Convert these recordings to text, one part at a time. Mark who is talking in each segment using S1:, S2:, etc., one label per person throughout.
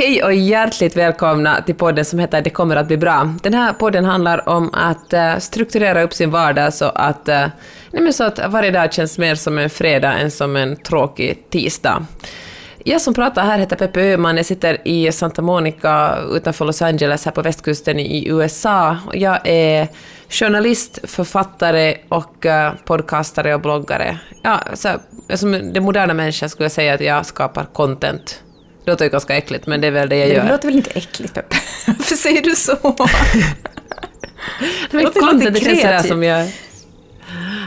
S1: Hej och hjärtligt välkomna till podden som heter Det kommer att bli bra. Den här podden handlar om att eh, strukturera upp sin vardag så att, eh, nej men så att varje dag känns mer som en fredag än som en tråkig tisdag. Jag som pratar här heter Peppe Öhman. Jag sitter i Santa Monica utanför Los Angeles här på västkusten i USA. Jag är journalist, författare och eh, podcastare och bloggare. Ja, så, som den moderna människan skulle jag säga att jag skapar content. Det låter ju ganska äckligt, men det är väl det jag gör.
S2: Det låter väl inte äckligt, Peppe? Varför säger du så?
S1: det låter content, det känns sådär som jag...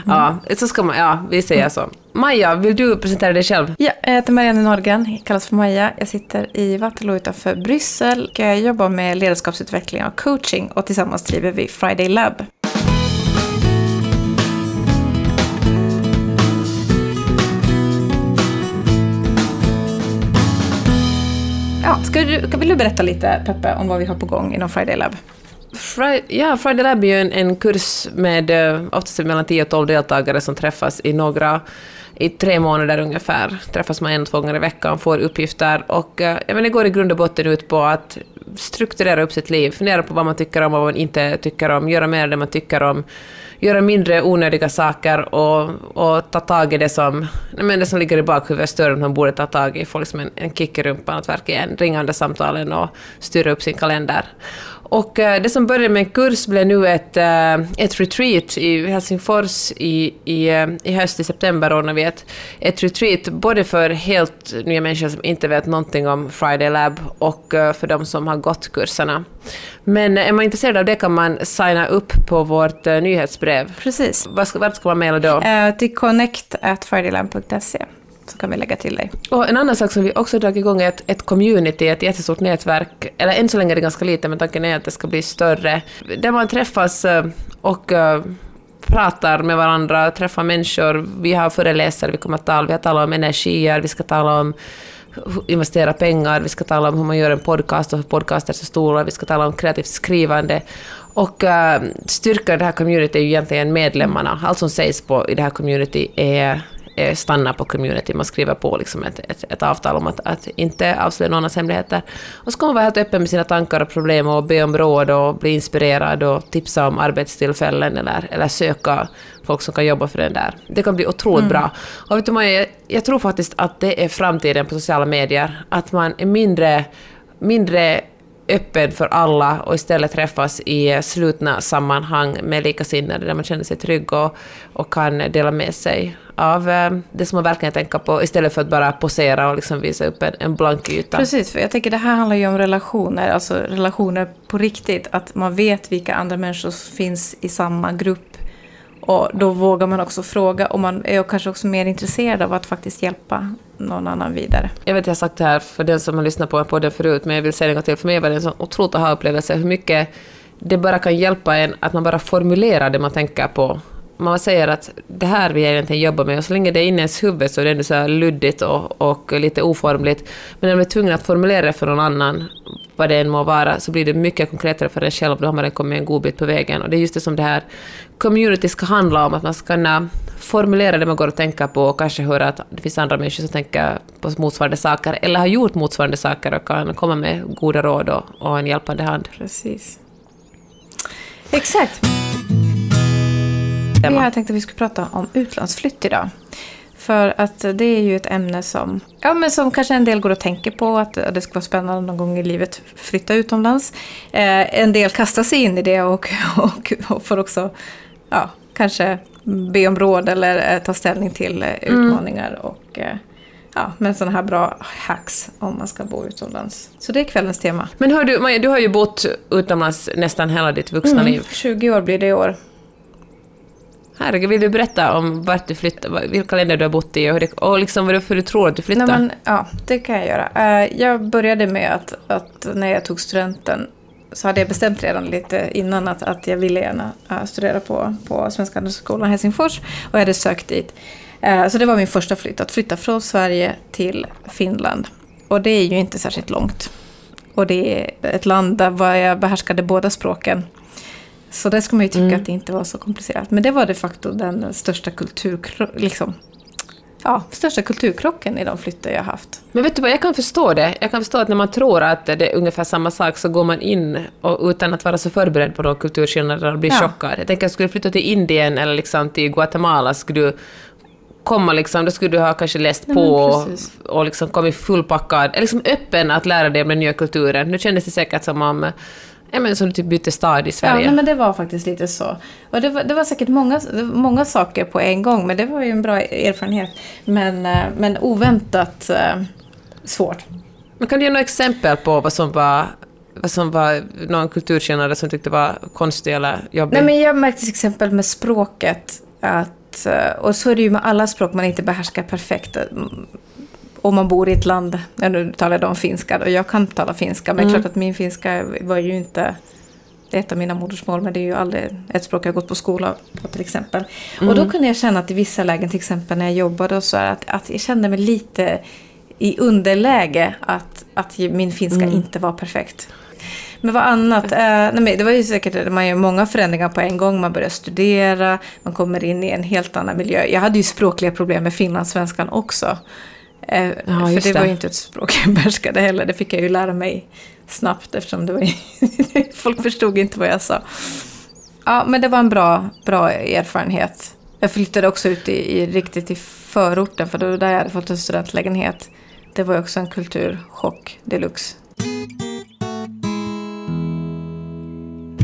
S1: Ja, så ska man, ja, vi säger så. Maja, vill du presentera dig själv?
S2: Ja, jag heter Marianne Nordgren, kallas för Maja. Jag sitter i Waterloo utanför Bryssel. Jag jobbar med ledarskapsutveckling och coaching och tillsammans driver vi Friday Lab. Ja, ska du, vill du berätta lite, Peppe, om vad vi har på gång inom Friday Lab?
S1: Friday, ja, Friday Lab är ju en, en kurs med eh, oftast mellan 10 och 12 deltagare som träffas i några i tre månader ungefär. Träffas man en, två gånger i veckan, får uppgifter och eh, ja, men det går i grund och botten ut på att strukturera upp sitt liv, fundera på vad man tycker om och vad man inte tycker om, göra mer det man tycker om, göra mindre onödiga saker och, och ta tag i det som, men det som ligger i bakhuvudet större än man borde ta tag i, få som en, en kick i rumpan att verkligen ringa under samtalen och styra upp sin kalender. Och eh, det som började med en kurs blev nu ett, eh, ett retreat i Helsingfors i, i, eh, i höst, i september, ordnar vi ett, ett retreat både för helt nya människor som inte vet någonting om Friday Lab och för de som har gått kurserna. Men är man intresserad av det kan man signa upp på vårt nyhetsbrev.
S2: Precis.
S1: Vart ska, vart ska man mejla då?
S2: Uh, till connect at fridaylab.se så kan vi lägga till dig.
S1: Och en annan sak som vi också dragit igång är ett, ett community, ett jättestort nätverk, eller än så länge är det ganska lite, men tanken är att det ska bli större, där man träffas eh, och eh, pratar med varandra, träffar människor. Vi har föreläsare, vi kommer att tala, vi har talat om energier, vi ska tala om investera pengar, vi ska tala om hur man gör en podcast och hur podcasters är stora, vi ska tala om kreativt skrivande. Och uh, styrkan i det här community är ju egentligen medlemmarna. Allt som sägs på, i det här community är Eh, stanna på community, man skriver på liksom ett, ett, ett avtal om att, att inte avslöja någons hemligheter. Och så ska man vara helt öppen med sina tankar och problem och be om råd och bli inspirerad och tipsa om arbetstillfällen eller, eller söka folk som kan jobba för den där. Det kan bli otroligt mm. bra. Och vet du, jag, jag tror faktiskt att det är framtiden på sociala medier, att man är mindre mindre öppen för alla och istället träffas i slutna sammanhang med likasinnade där man känner sig trygg och, och kan dela med sig av eh, det som man verkligen tänker på istället för att bara posera och liksom visa upp en, en blank yta.
S2: Precis, för jag tänker det här handlar ju om relationer, alltså relationer på riktigt. Att man vet vilka andra människor som finns i samma grupp och då vågar man också fråga och man är kanske också mer intresserad av att faktiskt hjälpa någon annan vidare.
S1: Jag vet att jag har sagt det här för den som har lyssnat på podden förut, men jag vill säga det en gång till. För mig var det en sån otroligt aha-upplevelse hur mycket det bara kan hjälpa en att man bara formulerar det man tänker på. Man säger att det här vill jag egentligen jobba med och så länge det är inne i ens huvud så är det ändå så luddigt och, och lite oformligt. Men när man är tvungen att formulera det för någon annan vad det än må vara, så blir det mycket konkretare för en själv, då har man kommit en god bit på vägen. Och det är just det som det här community ska handla om, att man ska kunna formulera det man går och tänker på och kanske höra att det finns andra människor som tänker på motsvarande saker, eller har gjort motsvarande saker och kan komma med goda råd och, och en hjälpande hand.
S2: Precis. Exakt. Jag tänkte att vi skulle prata om utlandsflytt idag. För att det är ju ett ämne som, ja, men som kanske en del går och tänker på. Att det ska vara spännande någon gång i livet flytta utomlands. Eh, en del kastar sig in i det och, och, och får också ja, kanske be om råd eller eh, ta ställning till eh, mm. utmaningar. Och, eh, ja, med sådana här bra hacks om man ska bo utomlands. Så det är kvällens tema.
S1: Men hör du, Maja, du har ju bott utomlands nästan hela ditt vuxna mm, liv.
S2: 20 år blir det i år.
S1: Herregud, vill du berätta om vart du flyttade, vilka länder du har bott i och, det, och liksom varför du tror att du flyttade?
S2: Nej, men, ja, det kan jag göra. Eh, jag började med att, att när jag tog studenten så hade jag bestämt redan lite innan att, att jag ville gärna eh, studera på, på Svenska Handelshögskolan Helsingfors och jag hade sökt dit. Eh, så det var min första flytt, att flytta från Sverige till Finland. Och det är ju inte särskilt långt. Och det är ett land där jag behärskade båda språken. Så det ska man ju tycka mm. att det inte var så komplicerat. Men det var de facto den största kultur... Liksom, ja, största kulturkrocken i de flyttar jag haft.
S1: Men vet du vad, jag kan förstå det. Jag kan förstå att när man tror att det är ungefär samma sak så går man in och utan att vara så förberedd på några kulturskillnader och blir
S2: Ja.
S1: chockad. Jag tänker, skulle du flytta till Indien eller liksom till Guatemala skulle du komma liksom, då skulle du ha kanske läst
S2: Nej,
S1: på och, och liksom kommit fullpackad, eller liksom öppen att lära dig om den nya kulturen. Nu kändes det säkert som om, ja men som du typ bytte stad i
S2: Ja,
S1: Sverige.
S2: nej, men det var faktiskt lite så. Och det var, det var säkert många, många saker på en gång, men det var ju en bra erfarenhet. Men, eh, men oväntat eh, svårt.
S1: Men kan du ge några exempel på vad som var, vad som var någon kulturskillnad som tyckte var konstig eller jobbig?
S2: Nej, men jag märkte till exempel med språket att, eh, och så är det ju med alla språk man inte behärskar perfekt. Mm, Om man bor i ett land, nu talar jag om finska och jag kan tala finska, men
S1: Mm.
S2: klart att min finska var ju inte det är ett av mina modersmål, men det är ju aldrig ett språk jag gått på skola på till exempel. Och då kunde jag känna att i vissa lägen, till exempel när jag jobbade och så, att, att jag kände mig lite i underläge att, att min finska inte var perfekt. Men vad annat? Eh, nej, men det var ju säkert, man gör många förändringar på en gång. Man börjar studera, man kommer in i en helt annan miljö. Jag hade ju språkliga problem med finlandssvenskan också. Eh, för
S1: just
S2: det,
S1: det.
S2: var ju inte ett språk jag behärskade heller. Det fick jag ju lära mig snabbt eftersom det var folk förstod inte vad jag sa. Ja, men det var en bra, bra erfarenhet. Jag flyttade också ut i, i riktigt i förorten för det var där jag hade fått en studentlägenhet. Det var också en kulturchock deluxe.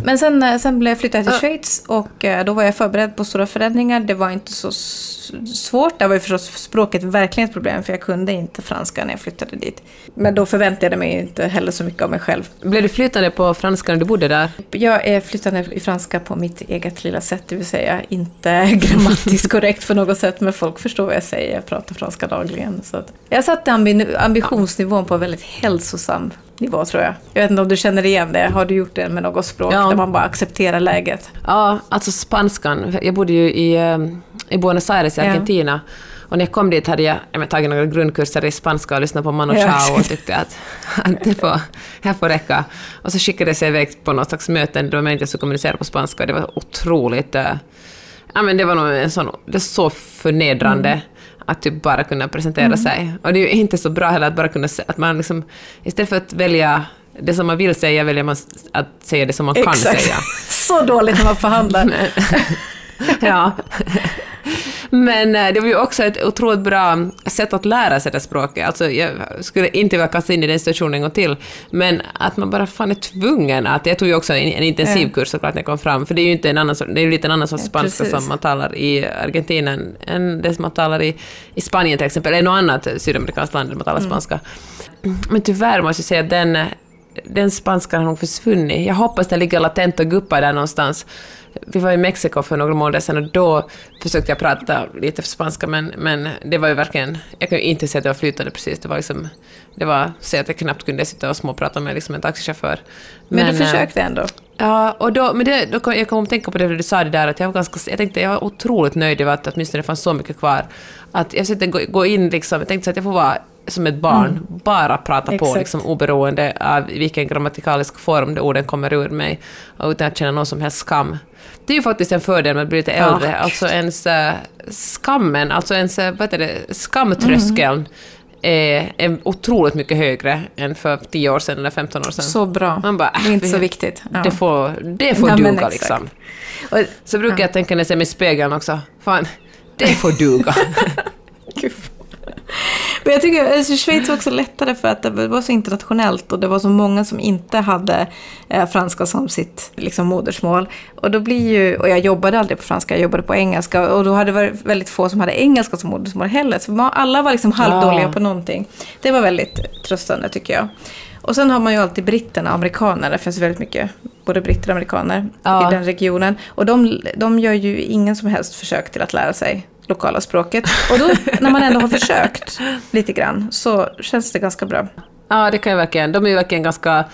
S2: Men sen, eh, sen blev jag flyttad till
S1: Ja.
S2: Schweiz och eh, då var jag förberedd på stora förändringar. Det var inte så svårt. Där var ju förstås språket verkligen ett problem för jag kunde inte franska när jag flyttade dit. Men då förväntade jag mig inte heller så mycket av mig själv.
S1: Blev du flytande på franska när du bodde där?
S2: Jag är flyttande i franska på mitt eget lilla sätt, det vill säga inte grammatiskt korrekt på något sätt, men folk förstår vad jag säger. Jag pratar franska dagligen. Så att jag satte ambi- ambitionsnivån på en väldigt hälsosam nivå, tror jag. Jag vet inte om du känner igen det. Har du gjort det med något språk
S1: Ja.
S2: där man bara accepterar läget?
S1: Ja, alltså spanskan. Jag bodde ju i, eh, i Buenos Aires i
S2: Ja.
S1: Argentina. Och när jag kom dit hade jag, jag men, tagit några grundkurser i spanska och lyssnat på Mano
S2: Ja,
S1: Chao och tyckte att, att det får, här får räcka. Och så skickades jag iväg på något slags möten då jag inte skulle kommunicera på spanska. Det var otroligt... eh, Ja, men det var nog en sån, det är så förnedrande
S2: Mm.
S1: Att typ bara kunna presentera sig. Och det är ju inte så bra heller att bara kunna att man liksom, istället för att välja det som man vill säga, väljer man att säga det som man kan säga.
S2: Så dåligt när man förhandlar.
S1: ja. Men eh, det var ju också ett otroligt bra sätt att lära sig det språket. Alltså, jag skulle inte vilja kasta in i den situationen en gång till, men att man bara fan är tvungen att... Jag tog ju också en, en intensivkurs såklart när jag kom fram, för det är ju inte en annan, det är lite en annan sorts
S2: Ja,
S1: spanska
S2: precis.
S1: som man talar i Argentina än- det som man talar i, i Spanien till exempel, eller något annat sydamerikanskt land där man talar spanska. Men tyvärr måste jag säga att den, den spanskan har nog försvunnit. Jag hoppas den ligger latent och guppar där någonstans. Vi var i Mexiko för några månader sedan och då försökte jag prata lite för spanska men, men det var ju verkligen... Jag kan ju inte säga att det var flytande precis. Det var liksom... Det var så att jag knappt kunde sitta och småprata med liksom en taxichaufför.
S2: Men, du
S1: eh,
S2: försökte ändå.
S1: Ja, och då, men det, då kom, jag kom att tänka på det du sa det där, att jag var ganska, jag tänkte jag var otroligt nöjd över att åtminstone det fanns så mycket kvar. Att jag försökte gå, gå in liksom, jag tänkte så att jag får vara som ett barn, bara prata på
S2: Exakt.
S1: liksom, oberoende av vilken grammatikalisk form de orden kommer ur mig, utan att känna någon som helst skam. Det är ju faktiskt en fördel med att bli lite
S2: Ja.
S1: äldre, alltså ens äh, skammen, alltså ens, äh, vad heter det, skamtröskeln är, är otroligt mycket högre än för 10 år sedan eller 15 år sedan.
S2: Så bra.
S1: Man bara,
S2: det är inte
S1: vi-
S2: så viktigt. Ja.
S1: Det får, det får
S2: Ja,
S1: duga liksom.
S2: Och,
S1: Så brukar jag tänka när jag ser mig i spegeln också. Fan, det får duga.
S2: Men jag tycker alltså, Schweiz var också lättare för att det var så internationellt och det var så många som inte hade eh, franska som sitt liksom, modersmål. Och då blir ju, och jag jobbade aldrig på franska, jag jobbade på engelska och då hade det varit väldigt få som hade engelska som modersmål heller. Så man, alla var liksom halvdåliga
S1: Ja.
S2: på någonting. Det var väldigt tröstande tycker jag. Och sen har man ju alltid britterna, amerikaner, det finns väldigt mycket både britter och amerikaner
S1: Ja.
S2: i den regionen. Och de, de gör ju ingen som helst försök till att lära sig lokala språket. Och då, när man ändå har försökt lite grann, så känns det ganska bra.
S1: Ja, det kan jag verkligen. De är ju verkligen ganska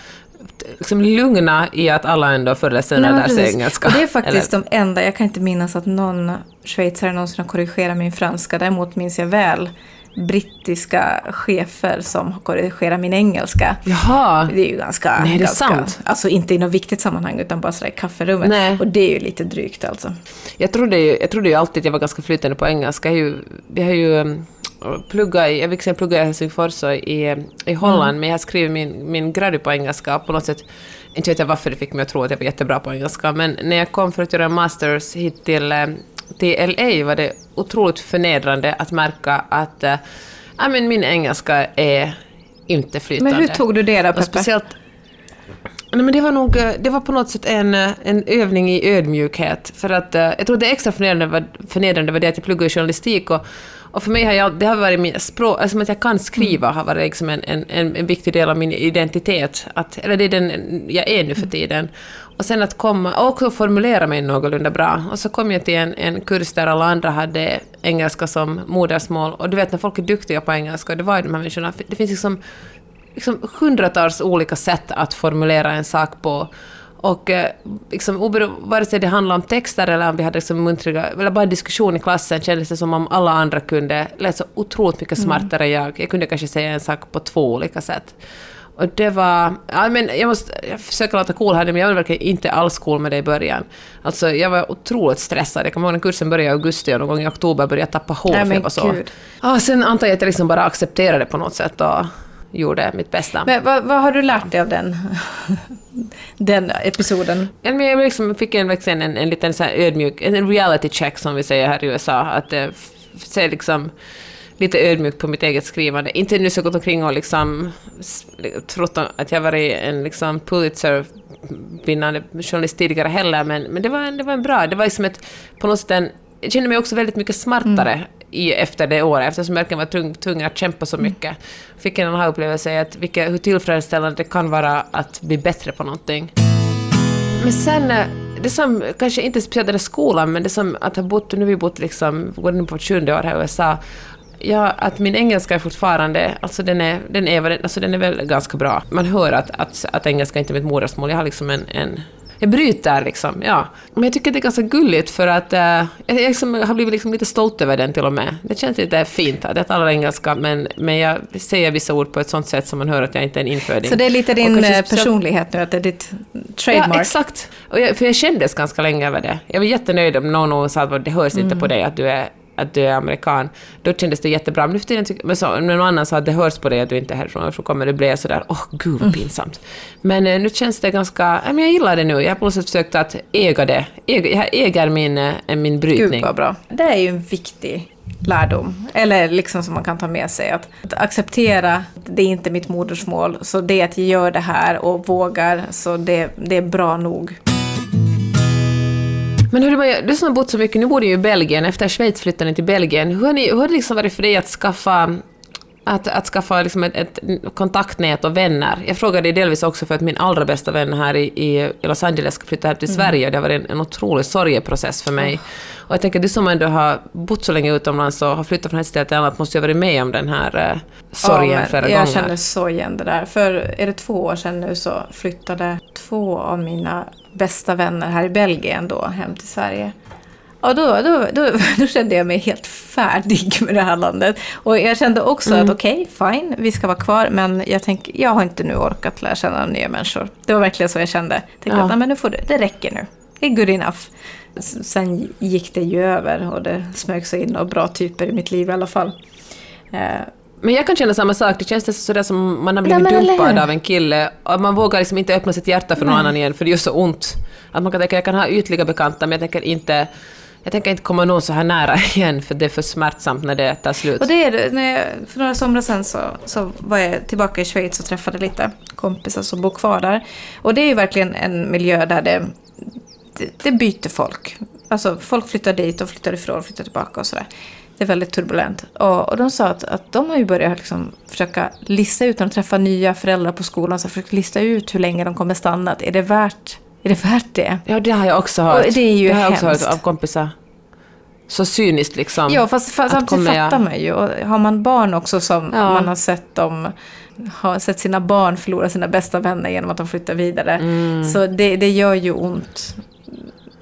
S1: liksom, lugna i att alla ändå förr eller senare lär sig engelska.
S2: Och det är faktiskt
S1: Eller-
S2: de enda, jag kan inte minnas att någon schweizare någonsin har korrigerat min franska. Däremot minns jag väl brittiska chefer som korrigerar min engelska.
S1: Jaha.
S2: Det är ju ganska...
S1: Nej, det är
S2: ganska,
S1: sant.
S2: Alltså inte i något viktigt sammanhang utan bara sådär i kafferummet.
S1: Nej.
S2: Och det är ju lite drygt alltså.
S1: Jag trodde, ju, jag trodde ju alltid att jag var ganska flytande på engelska. Jag, är ju, jag har ju um, plugga i, jag vill plugga i Helsingfors och i, i Holland, mm. men jag skrev min, min gradu på engelska på något sätt inte vet jag varför det fick mig att tro att jag var jättebra på engelska, men när jag kom för att göra masters hit till, eh, till LA var det otroligt förnedrande att märka att äh, men min engelska är inte flytande.
S2: Men hur tog du det då, Peppe? Speciellt,
S1: Nej, men det var nog det var på något sätt en, en övning i ödmjukhet. För att, jag tror det extra förnedrande var, förnedrande var det att jag pluggade journalistik och, och för mig har jag, det har varit min språk, alltså att jag kan skriva har varit liksom en, en, en viktig del av min identitet. Att, eller det är den jag är nu för tiden. Och sen att komma, och också formulera mig någorlunda bra. Och så kom jag till en, en kurs där alla andra hade engelska som modersmål. Och du vet när folk är duktiga på engelska, det var ju de här människorna, det finns liksom, liksom hundratals olika sätt att formulera en sak på. Och eh, liksom, vare sig det handlade om texter eller om vi hade liksom muntriga, eller bara diskussion i klassen kändes det som om alla andra kunde läsa otroligt mycket mm. smartare än jag. Jag kunde kanske säga en sak på två olika sätt. Och det var... Ja, men jag, måste, jag försöker låta cool här men jag var verkligen inte alls cool med det i början. Alltså, jag var otroligt stressad. Jag kommer ihåg när kursen började i augusti och någon gång i oktober började jag tappa hår för jag var så... Ja, sen antar jag att jag liksom bara accepterade det på något sätt och gjorde mitt bästa.
S2: Men vad, vad har du lärt dig av den, den episoden?
S1: Jag liksom fick en, en, en liten så ödmjuk, en reality check som vi säger här i USA. Att eh, se liksom lite ödmjukt på mitt eget skrivande. Inte nu så gått omkring och liksom trott att jag varit en liksom Pulitzer-vinnande journalist tidigare heller, men, men det, var en, det var en bra... Det var liksom ett, på något sätt en, jag kände mig också väldigt mycket smartare mm. I, efter det året, eftersom jag verkligen var tvungen att kämpa så mm. mycket. Mm. Fick en annan upplevelse att vilka, hur tillfredsställande det kan vara att bli bättre på någonting. Men sen, eh, det som kanske inte speciellt är skolan, men det som att ha bott, nu har vi bott liksom, går in på sjunde år här i USA, Ja, att min engelska är fortfarande, alltså den är, den är, alltså den är väl ganska bra. Man hör att, att, att engelska inte är mitt modersmål. Jag har liksom en, en jag bryter liksom, ja. Men jag tycker det är ganska gulligt för att uh, jag liksom har blivit liksom lite stolt över den till och med. Det känns lite fint att jag talar engelska men, men jag säger vissa ord på ett sånt sätt som man hör att jag inte är en inföding.
S2: Så det är lite din eh, personlighet nu, att det är ditt trademark?
S1: Ja, exakt. Och jag, för jag kändes ganska länge över det. Jag var jättenöjd om någon sa att det hörs mm. inte på dig att du är att du är amerikan, då kändes det jättebra. Men nu för tiden tycker men så, när någon annan sa att det hörs på dig att du inte är härifrån, så kommer det bli sådär, åh oh, gud vad mm. pinsamt. Mm. Men eh, nu känns det ganska, ja, men jag gillar det nu. Jag har på något sätt försökt att äga det. Äga, jag äger min, eh, min brytning.
S2: Gud vad bra. Det är ju en viktig lärdom, eller liksom som man kan ta med sig. Att, att acceptera det är inte mitt modersmål, så det att jag gör det här och vågar, så det, det är bra nog.
S1: Men hur, du som har bott så mycket, nu bor du ju i Belgien, efter Schweiz flyttade ni till Belgien. Hur har, ni, hur har det liksom varit för dig att skaffa att, att skaffa liksom ett, ett, kontaktnät och vänner. Jag frågade delvis också för att min allra bästa vän här i, i Los Angeles ska flytta hem till mm. Sverige. Det har varit en, en otrolig sorgeprocess för mig. Mm. Och jag tänker, du som ändå har bott så länge utomlands och har flyttat från ett ställe till annat måste ju ha varit med om den här uh, sorgen ja, flera
S2: jag
S1: gånger.
S2: Jag känner så igen det där. För är det två år sedan nu så flyttade två av mina bästa vänner här i Belgien då hem till Sverige. Och då, då, då, då, kände jag mig helt färdig med det här landet. Och jag kände också mm. att okej, okay, fine, vi ska vara kvar, men jag tänker, jag har inte nu orkat lära känna nya människor. Det var verkligen så jag kände. Jag tänkte ja. att men nu får det, det räcker nu. Det är good enough. Sen gick det ju över och det smög sig in några bra typer i mitt liv i alla fall.
S1: Eh, men jag kan känna samma sak, det känns sådär som man har blivit Nej, dumpad av en kille och man vågar liksom inte öppna sitt hjärta för någon Nej. annan igen för det gör så ont. Att man kan tänka, jag kan ha ytliga bekanta men jag tänker inte jag tänker inte komma någon så här nära igen för det är för smärtsamt när det tar slut.
S2: Och det är det. När jag, för några somrar sedan så, så var jag tillbaka i Schweiz och träffade lite kompisar som bor kvar där. Och det är ju verkligen en miljö där det, det, det byter folk. Alltså folk flyttar dit och flyttar ifrån och flyttar tillbaka och sådär. Det är väldigt turbulent. Och, och de sa att, att de har ju börjat liksom försöka lista ut, när de träffar nya föräldrar på skolan, så försöka lista ut hur länge de kommer stanna. Är det värt är det värt det?
S1: Ja, det har jag också hört.
S2: Och det är ju
S1: det har jag
S2: hemskt.
S1: också hört av kompisar. Så cyniskt liksom.
S2: Ja, fast, fast samtidigt fattar man ju. Och har man barn också som ja. man har sett dem har sett sina barn förlora sina bästa vänner genom att de flyttar vidare. Mm. Så det, det gör ju ont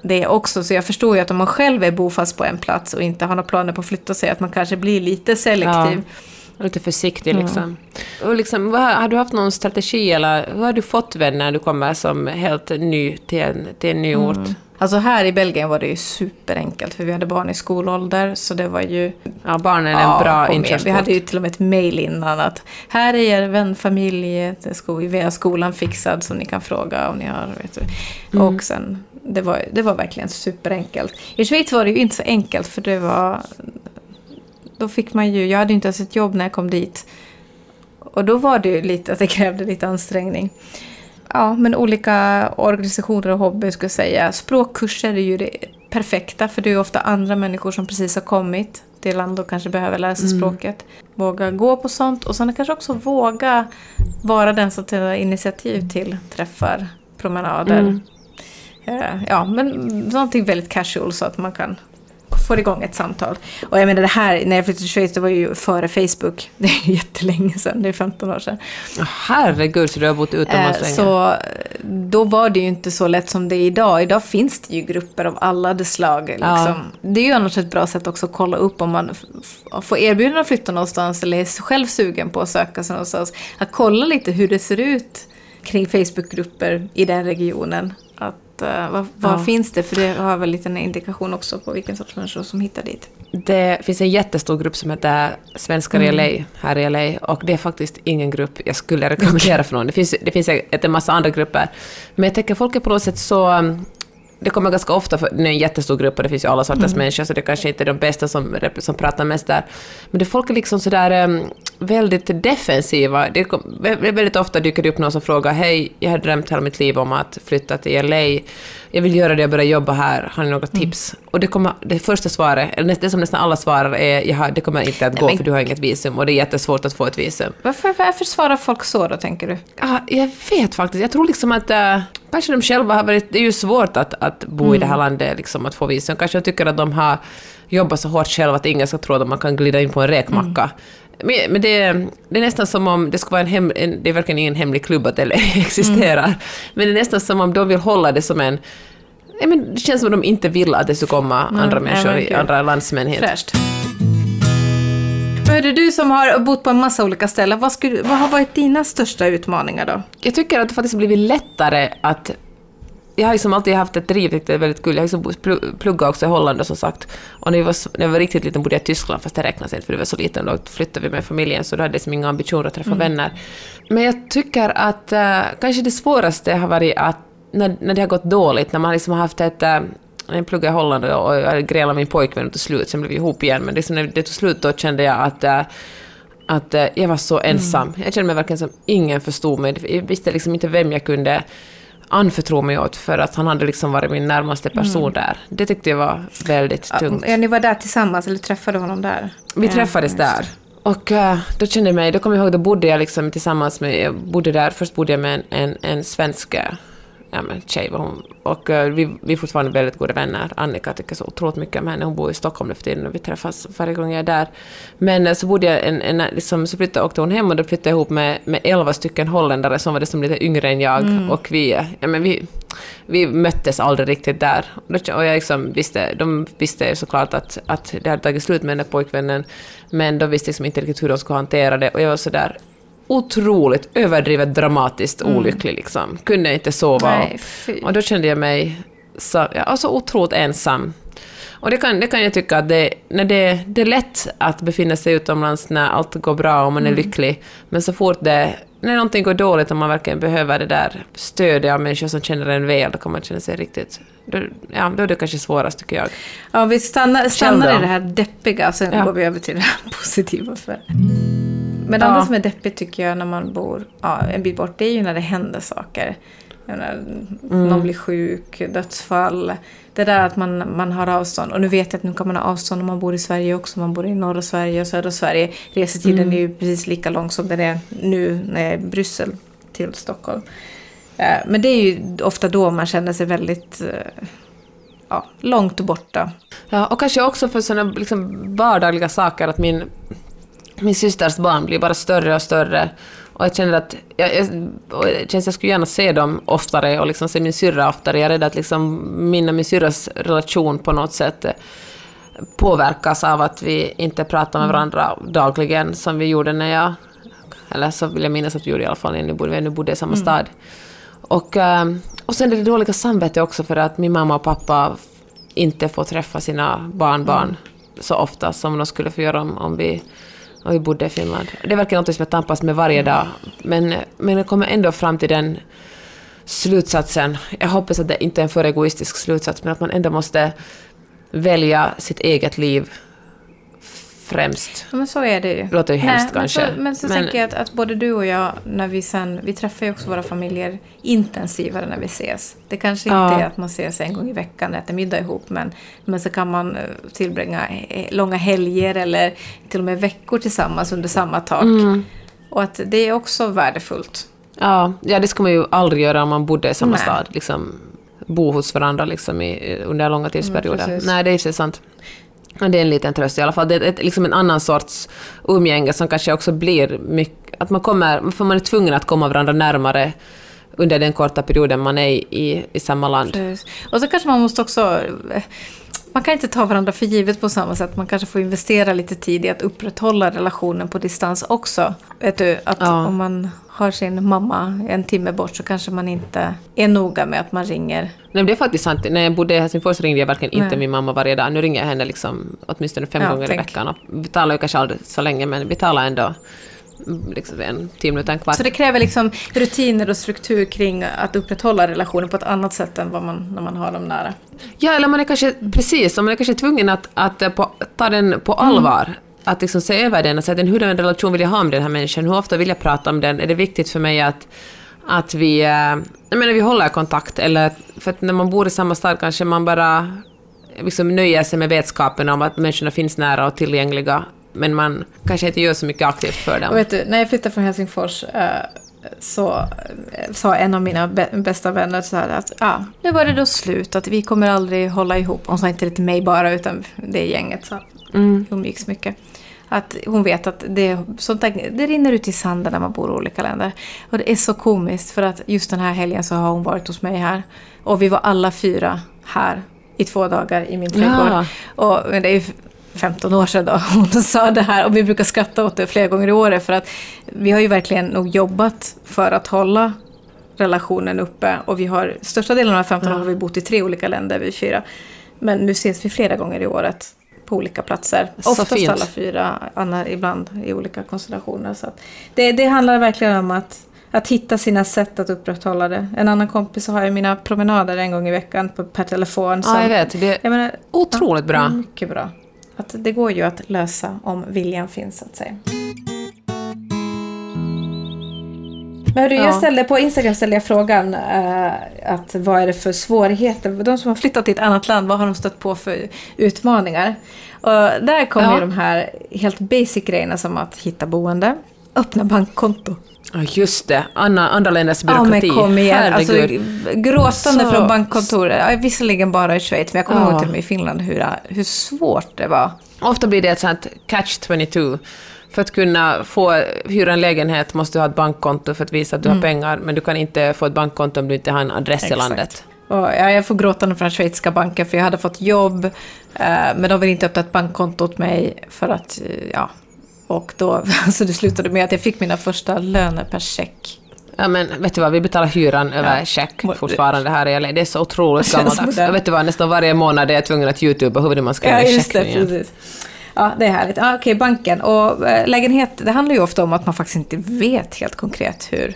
S2: det också. Så jag förstår ju att om man själv är bofast på en plats och inte har några planer på att flytta sig, att man kanske blir lite selektiv. Ja.
S1: Lite försiktig liksom. Och liksom vad, har du haft någon strategi eller hur har du fått vänner när du kommer som helt ny till en, till en ny ort?
S2: Alltså här i Belgien var det ju superenkelt för vi hade barn i skolålder så det var ju...
S1: Ja, barnen är
S2: Ja,
S1: en bra
S2: kom igen.
S1: inkörsport.
S2: Vi hade ju till och med ett mejl innan att här är er vänfamilj, ska vi har skolan fixad som ni kan fråga om ni har... Vet du.
S1: Mm.
S2: Och sen, det var, det var verkligen superenkelt. I Schweiz var det ju inte så enkelt för det var... Då fick man ju, jag hade inte ens ett jobb när jag kom dit. Och då var det ju lite att det krävde lite ansträngning. Ja, men olika organisationer och hobbyer skulle jag säga. Språkkurser är ju det perfekta för det är ju ofta andra människor som precis har kommit till land och kanske behöver lära sig språket. Våga gå på sånt och sen kanske också våga vara den som tar initiativ till träffar, promenader.
S1: Mm.
S2: Eh, Ja, men någonting väldigt casual så att man kan få igång ett samtal. Och jag menar det här, när jag flyttade till Schweiz, det var ju före Facebook. Det är jättelänge sedan, det är 15 år sedan.
S1: Herregud, så du har bott utomlands
S2: Eh,
S1: länge.
S2: Så eh, då var det ju inte så lätt som det är idag. Idag finns det ju grupper av alla de slag. Liksom.
S1: Ja.
S2: Det är ju annars ett bra sätt också att kolla upp om man får erbjudande att flytta någonstans eller är själv sugen på att söka sig någonstans. Att kolla lite hur det ser ut kring Facebookgrupper i den regionen. Att, eh, vad vad
S1: Ja.
S2: finns det? För det har väl lite en indikation också på vilken sorts människor som hittar dit.
S1: Det finns en jättestor grupp som heter Svenskar
S2: Mm.
S1: i LA, här i LA, och det är faktiskt ingen grupp jag skulle rekommendera för någon. Det finns, det finns ett- en massa andra grupper. Men jag tänker folk är på något sätt så... Det kommer ganska ofta, för det är en jättestor grupp och det finns ju alla sorters
S2: Mm.
S1: människor, så det kanske inte är de bästa som, som pratar mest där. Men det folk är liksom sådär um, väldigt defensiva. Det kom, vä- väldigt ofta dyker det upp någon som frågar Hej, jag har drömt hela mitt liv om att flytta till LA. Jag vill göra det, jag börjar jobba här. Har ni några
S2: Mm.
S1: Och det, kommer, det första svaret, eller det som nästan alla svarar är Jaha, det kommer inte att gå
S2: men-
S1: för du har inget visum och det är jättesvårt att få ett visum.
S2: Varför, varför svarar folk så då, tänker du?
S1: Ja, jag vet faktiskt. Jag tror liksom att äh, kanske de själva har varit... Det är ju svårt att, att bo i det här landet, liksom, att få visum. Kanske de tycker att de har jobbat så hårt själva att ingen ska tro att man kan glida in på en räkmacka. Men, men det, det är nästan som om det ska vara en, hem, en Det är verkligen ingen hemlig klubb att det existerar. Men det är nästan som om de vill hålla det som en... Nej, men det känns som om de inte vill att det ska komma andra
S2: nej,
S1: människor, i- andra landsmän hit.
S2: Fräscht. Det du som har bott på en massa olika ställen, vad, skulle, vad har varit dina största utmaningar då?
S1: Jag tycker att det faktiskt har blivit lättare att... Jag har liksom alltid haft ett driv, vilket är väldigt kul. Jag har liksom pl- pluggat också i Holland som sagt. Och när jag var, när jag var riktigt liten bodde jag i Tyskland, fast det räknas inte för det var så liten. Då flyttade vi med familjen, så då hade jag liksom inga ambitioner att träffa vänner. Men jag tycker att uh, kanske det svåraste har varit att när, när det har gått dåligt, när man liksom har haft ett... Uh, jag pluggade i Holland och jag grälade min pojkvän och till slut, sen blev vi ihop igen. Men liksom när det tog slut då kände jag att eh, att eh, jag var så ensam. Jag kände mig verkligen som ingen förstod mig. Jag visste liksom inte vem jag kunde anförtro mig åt för att han hade liksom varit min närmaste person där. Det tyckte jag var väldigt tungt.
S2: Ja, ni var där tillsammans eller träffade honom där?
S1: Vi
S2: Ja,
S1: träffades där. Och eh, då kände jag mig, då kommer jag ihåg, då bodde jag liksom tillsammans med, jag bodde där, först bodde jag med en, en, en svensk eh, ja, men tjej var hon, och eh, vi, vi är fortfarande väldigt goda vänner. Annika tycker så otroligt mycket om henne, hon bor i Stockholm nu för tiden och vi träffas varje gång jag är där. Men eh, så bodde jag, en, en, liksom, så flyttade, åkte hon hem och då flyttade jag ihop med, med elva stycken holländare som var dessutom lite yngre än jag och vi, eh, ja, men vi, vi möttes aldrig riktigt där. Och jag liksom visste, de visste såklart att, att det hade tagit slut med den där pojkvännen, men de visste liksom inte riktigt hur de skulle hantera det och jag var sådär otroligt överdrivet dramatiskt olycklig liksom. Kunde inte sova.
S2: Nej.
S1: Och då kände jag mig så, ja, så otroligt ensam. Och det kan, det kan jag tycka att det, när det, det är lätt att befinna sig utomlands när allt går bra och man är lycklig, men så fort det, när någonting går dåligt och man verkligen behöver det där stödet av människor som känner en väl, då kan man känna sig riktigt... Då, ja, då är det kanske svårast tycker jag.
S2: Ja, vi stannar, stannar i det här deppiga, sen
S1: Ja.
S2: går vi över till det här positiva. För. Men det
S1: Ja.
S2: andra som är deppigt tycker jag när man bor ja, en bit bort, det är ju när det händer saker. Menar,
S1: Mm.
S2: Någon blir sjuk, dödsfall. Det där att man, man har avstånd. Och nu vet jag att nu kan man ha avstånd om man bor i Sverige också. Man bor i norra Sverige och södra Sverige. Resetiden
S1: Mm.
S2: är ju precis lika lång som den är nu när jag är i Bryssel till Stockholm. Eh, Men det är ju ofta då man känner sig väldigt eh, ja, långt borta.
S1: Ja, och kanske också för sådana liksom vardagliga saker, att min, min systers barn blir bara större och större. Och jag känner att jag, jag, det känns att jag skulle gärna se dem oftare och liksom se min syrra oftare. Jag är rädd att liksom min och min syrras relation på något sätt påverkas av att vi inte pratar med varandra dagligen som vi gjorde när jag... Eller så vill jag minnas att vi gjorde i alla fall när vi nu bodde i samma stad. Och, eh, och sen är det dåliga samvete också för att min mamma och pappa inte får träffa sina barnbarn så ofta som de skulle få göra om, om, vi, och vi bodde i Finland. Det verkar något som jag tampas med varje dag. Men, men jag kommer ändå fram till den slutsatsen. Jag hoppas att det inte är en för egoistisk slutsats, men att man ändå måste välja sitt eget liv främst.
S2: Men så är det ju.
S1: Låter ju hemskt
S2: men
S1: kanske.
S2: Så, men så
S1: Men-
S2: tänker jag att, att både du och jag, när vi sen, vi träffar ju också våra familjer intensivare när vi ses. Det kanske inte
S1: Ja.
S2: är att man ses en gång i veckan och äter middag ihop, men, men så kan man eh, tillbringa eh, långa helger eller till och med veckor tillsammans under samma tak.
S1: Mm.
S2: Och att det är också värdefullt.
S1: Ja, ja, det skulle man ju aldrig göra om man bodde i samma
S2: Nej.
S1: stad. Liksom, bo hos varandra liksom, i, under långa tidsperioder.
S2: precis.
S1: Nej, det är ju sant. Det är en liten tröst i alla fall. Det är ett, liksom en annan sorts umgänge som kanske också blir mycket... Att man kommer... För man är tvungen att komma varandra närmare under den korta perioden man är i, i, i samma land.
S2: Precis. Och så kanske man måste också... eh, Man kan inte ta varandra för givet på samma sätt. Man kanske får investera lite tid i att upprätthålla relationen på distans också. Vet du, att
S1: Ja.
S2: om man har sin mamma en timme bort så kanske man inte är noga med att man ringer.
S1: Nej, men det är faktiskt sant. När jag bodde i Helsingfors ringde jag verkligen inte
S2: Nej.
S1: min mamma varje dag. Nu ringer jag henne liksom åtminstone fem
S2: Ja,
S1: gånger
S2: tänk.
S1: i veckan. Och vi talar ju kanske aldrig så länge, men vi talar ändå mm, liksom en tio minuter, en kvart.
S2: Så det kräver liksom rutiner och struktur kring att upprätthålla relationen på ett annat sätt än vad man, när man har dem nära.
S1: Ja, eller man är kanske, precis, man är kanske tvungen att, att på, ta den på allvar. Att liksom se över den och säga att hur en relation vill jag ha med den här människan? Hur ofta vill jag prata om den? Är det viktigt för mig att, att vi, eh, jag menar, vi håller kontakt? Eller, för att när man bor i samma stad kanske man bara liksom nöjer sig med vetskapen om att människorna finns nära och tillgängliga. Men man kanske inte gör så mycket aktivt för
S2: Och
S1: dem.
S2: vet du, när jag flyttade från Helsingfors eh, så eh, sa en av mina bä- bästa vänner så här att ja, nu var det då slut, att vi kommer aldrig hålla ihop. Hon sa inte det till mig bara, utan det gänget så
S1: Mm.
S2: umgicks mycket. Att hon vet att det, sånt där, det rinner ut i sanden när man bor i olika länder. Och det är så komiskt för att just den här helgen så har hon varit hos mig här. Och vi var alla fyra här i två dagar i min trädgård.
S1: Ja.
S2: Och, men det är ju 15 år sedan då hon sa det här och vi brukar skratta åt det flera gånger i året för att vi har ju verkligen nog jobbat för att hålla relationen uppe och vi har, största delen av de här 15 åren har vi bott i tre olika länder, vi fyra. Men nu ses vi flera gånger i året på olika platser.
S1: Så
S2: Oftast
S1: fint.
S2: alla fyra, Anna ibland i olika konstellationer. Så det, det handlar verkligen om att, att hitta sina sätt att upprätthålla det. En annan kompis har ju mina promenader en gång i veckan på, per telefon.
S1: Ja, jag vet. Det är
S2: jag menar,
S1: otroligt bra.
S2: Mycket bra. Att det går ju att lösa om viljan finns, så att säga. Men hörru, jag
S1: Ja.
S2: ställde på Instagram ställde jag frågan eh, att vad är det för svårigheter? De som har flyttat till ett annat land, vad har de stött på för utmaningar? Och där kommer ju de här helt basic grejerna som att hitta boende, öppna bankkonto.
S1: Ja, just det. Anna, andra länders
S2: Ja men
S1: byråkrati.
S2: kom igen. Alltså,
S1: Herregud.
S2: gråtande
S1: Så-
S2: från bankkontor. Ja, visserligen bara i Schweiz, men jag kommer
S1: Ja.
S2: ihåg till och med i Finland hur, hur svårt det var.
S1: Ofta blir det ett sånt catch 22. För att kunna få hyra en lägenhet måste du ha ett bankkonto för att visa att du har pengar, men du kan inte få ett bankkonto om du inte har en adress i
S2: Exakt.
S1: landet.
S2: Och ja, jag får gråta från schweiziska banken för jag hade fått jobb. Eh, men de ville inte öppna ett bankkonto åt mig för att, eh, ja. Och då, så det slutade med att jag fick mina första löner per check.
S1: Ja, men vet du vad, vi betalar hyran över
S2: Ja.
S1: check fortfarande här i LA. Det är så otroligt
S2: Det
S1: gammaldags. vet du vad, nästan varje månad är jag tvungen att youtuba hur man ska göra
S2: Ja, just
S1: check
S2: det.
S1: nu igen.
S2: Precis. Ja, det är härligt. Ja, Okej, banken. Och eh, lägenhet, det handlar ju ofta om att man faktiskt inte vet helt konkret hur,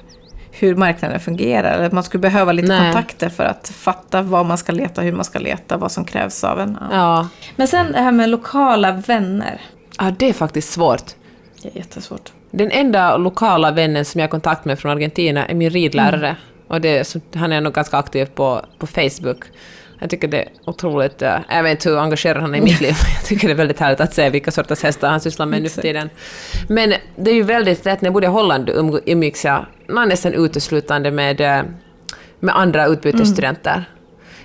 S2: hur marknaden fungerar. Eller att man skulle behöva lite
S1: Nej.
S2: kontakter för att fatta vad man ska leta, hur man ska leta, vad som krävs av en. Ja.
S1: Ja.
S2: Men sen det här med lokala vänner.
S1: ja, det är faktiskt svårt.
S2: Det är jättesvårt.
S1: Den enda lokala vännen som jag har kontakt med från Argentina är min ridlärare.
S2: Mm.
S1: Och det, han är nog ganska aktiv på, på Facebook. Jag tycker det är otroligt... eh, jag vet inte hur engagerad han är i mitt liv, men jag tycker det är väldigt härligt att se vilka sorters hästar han sysslar med nu för tiden. Men det är ju väldigt lätt, när jag bodde i Holland um- umgicks jag nästan uteslutande med, eh, med andra utbytesstudenter.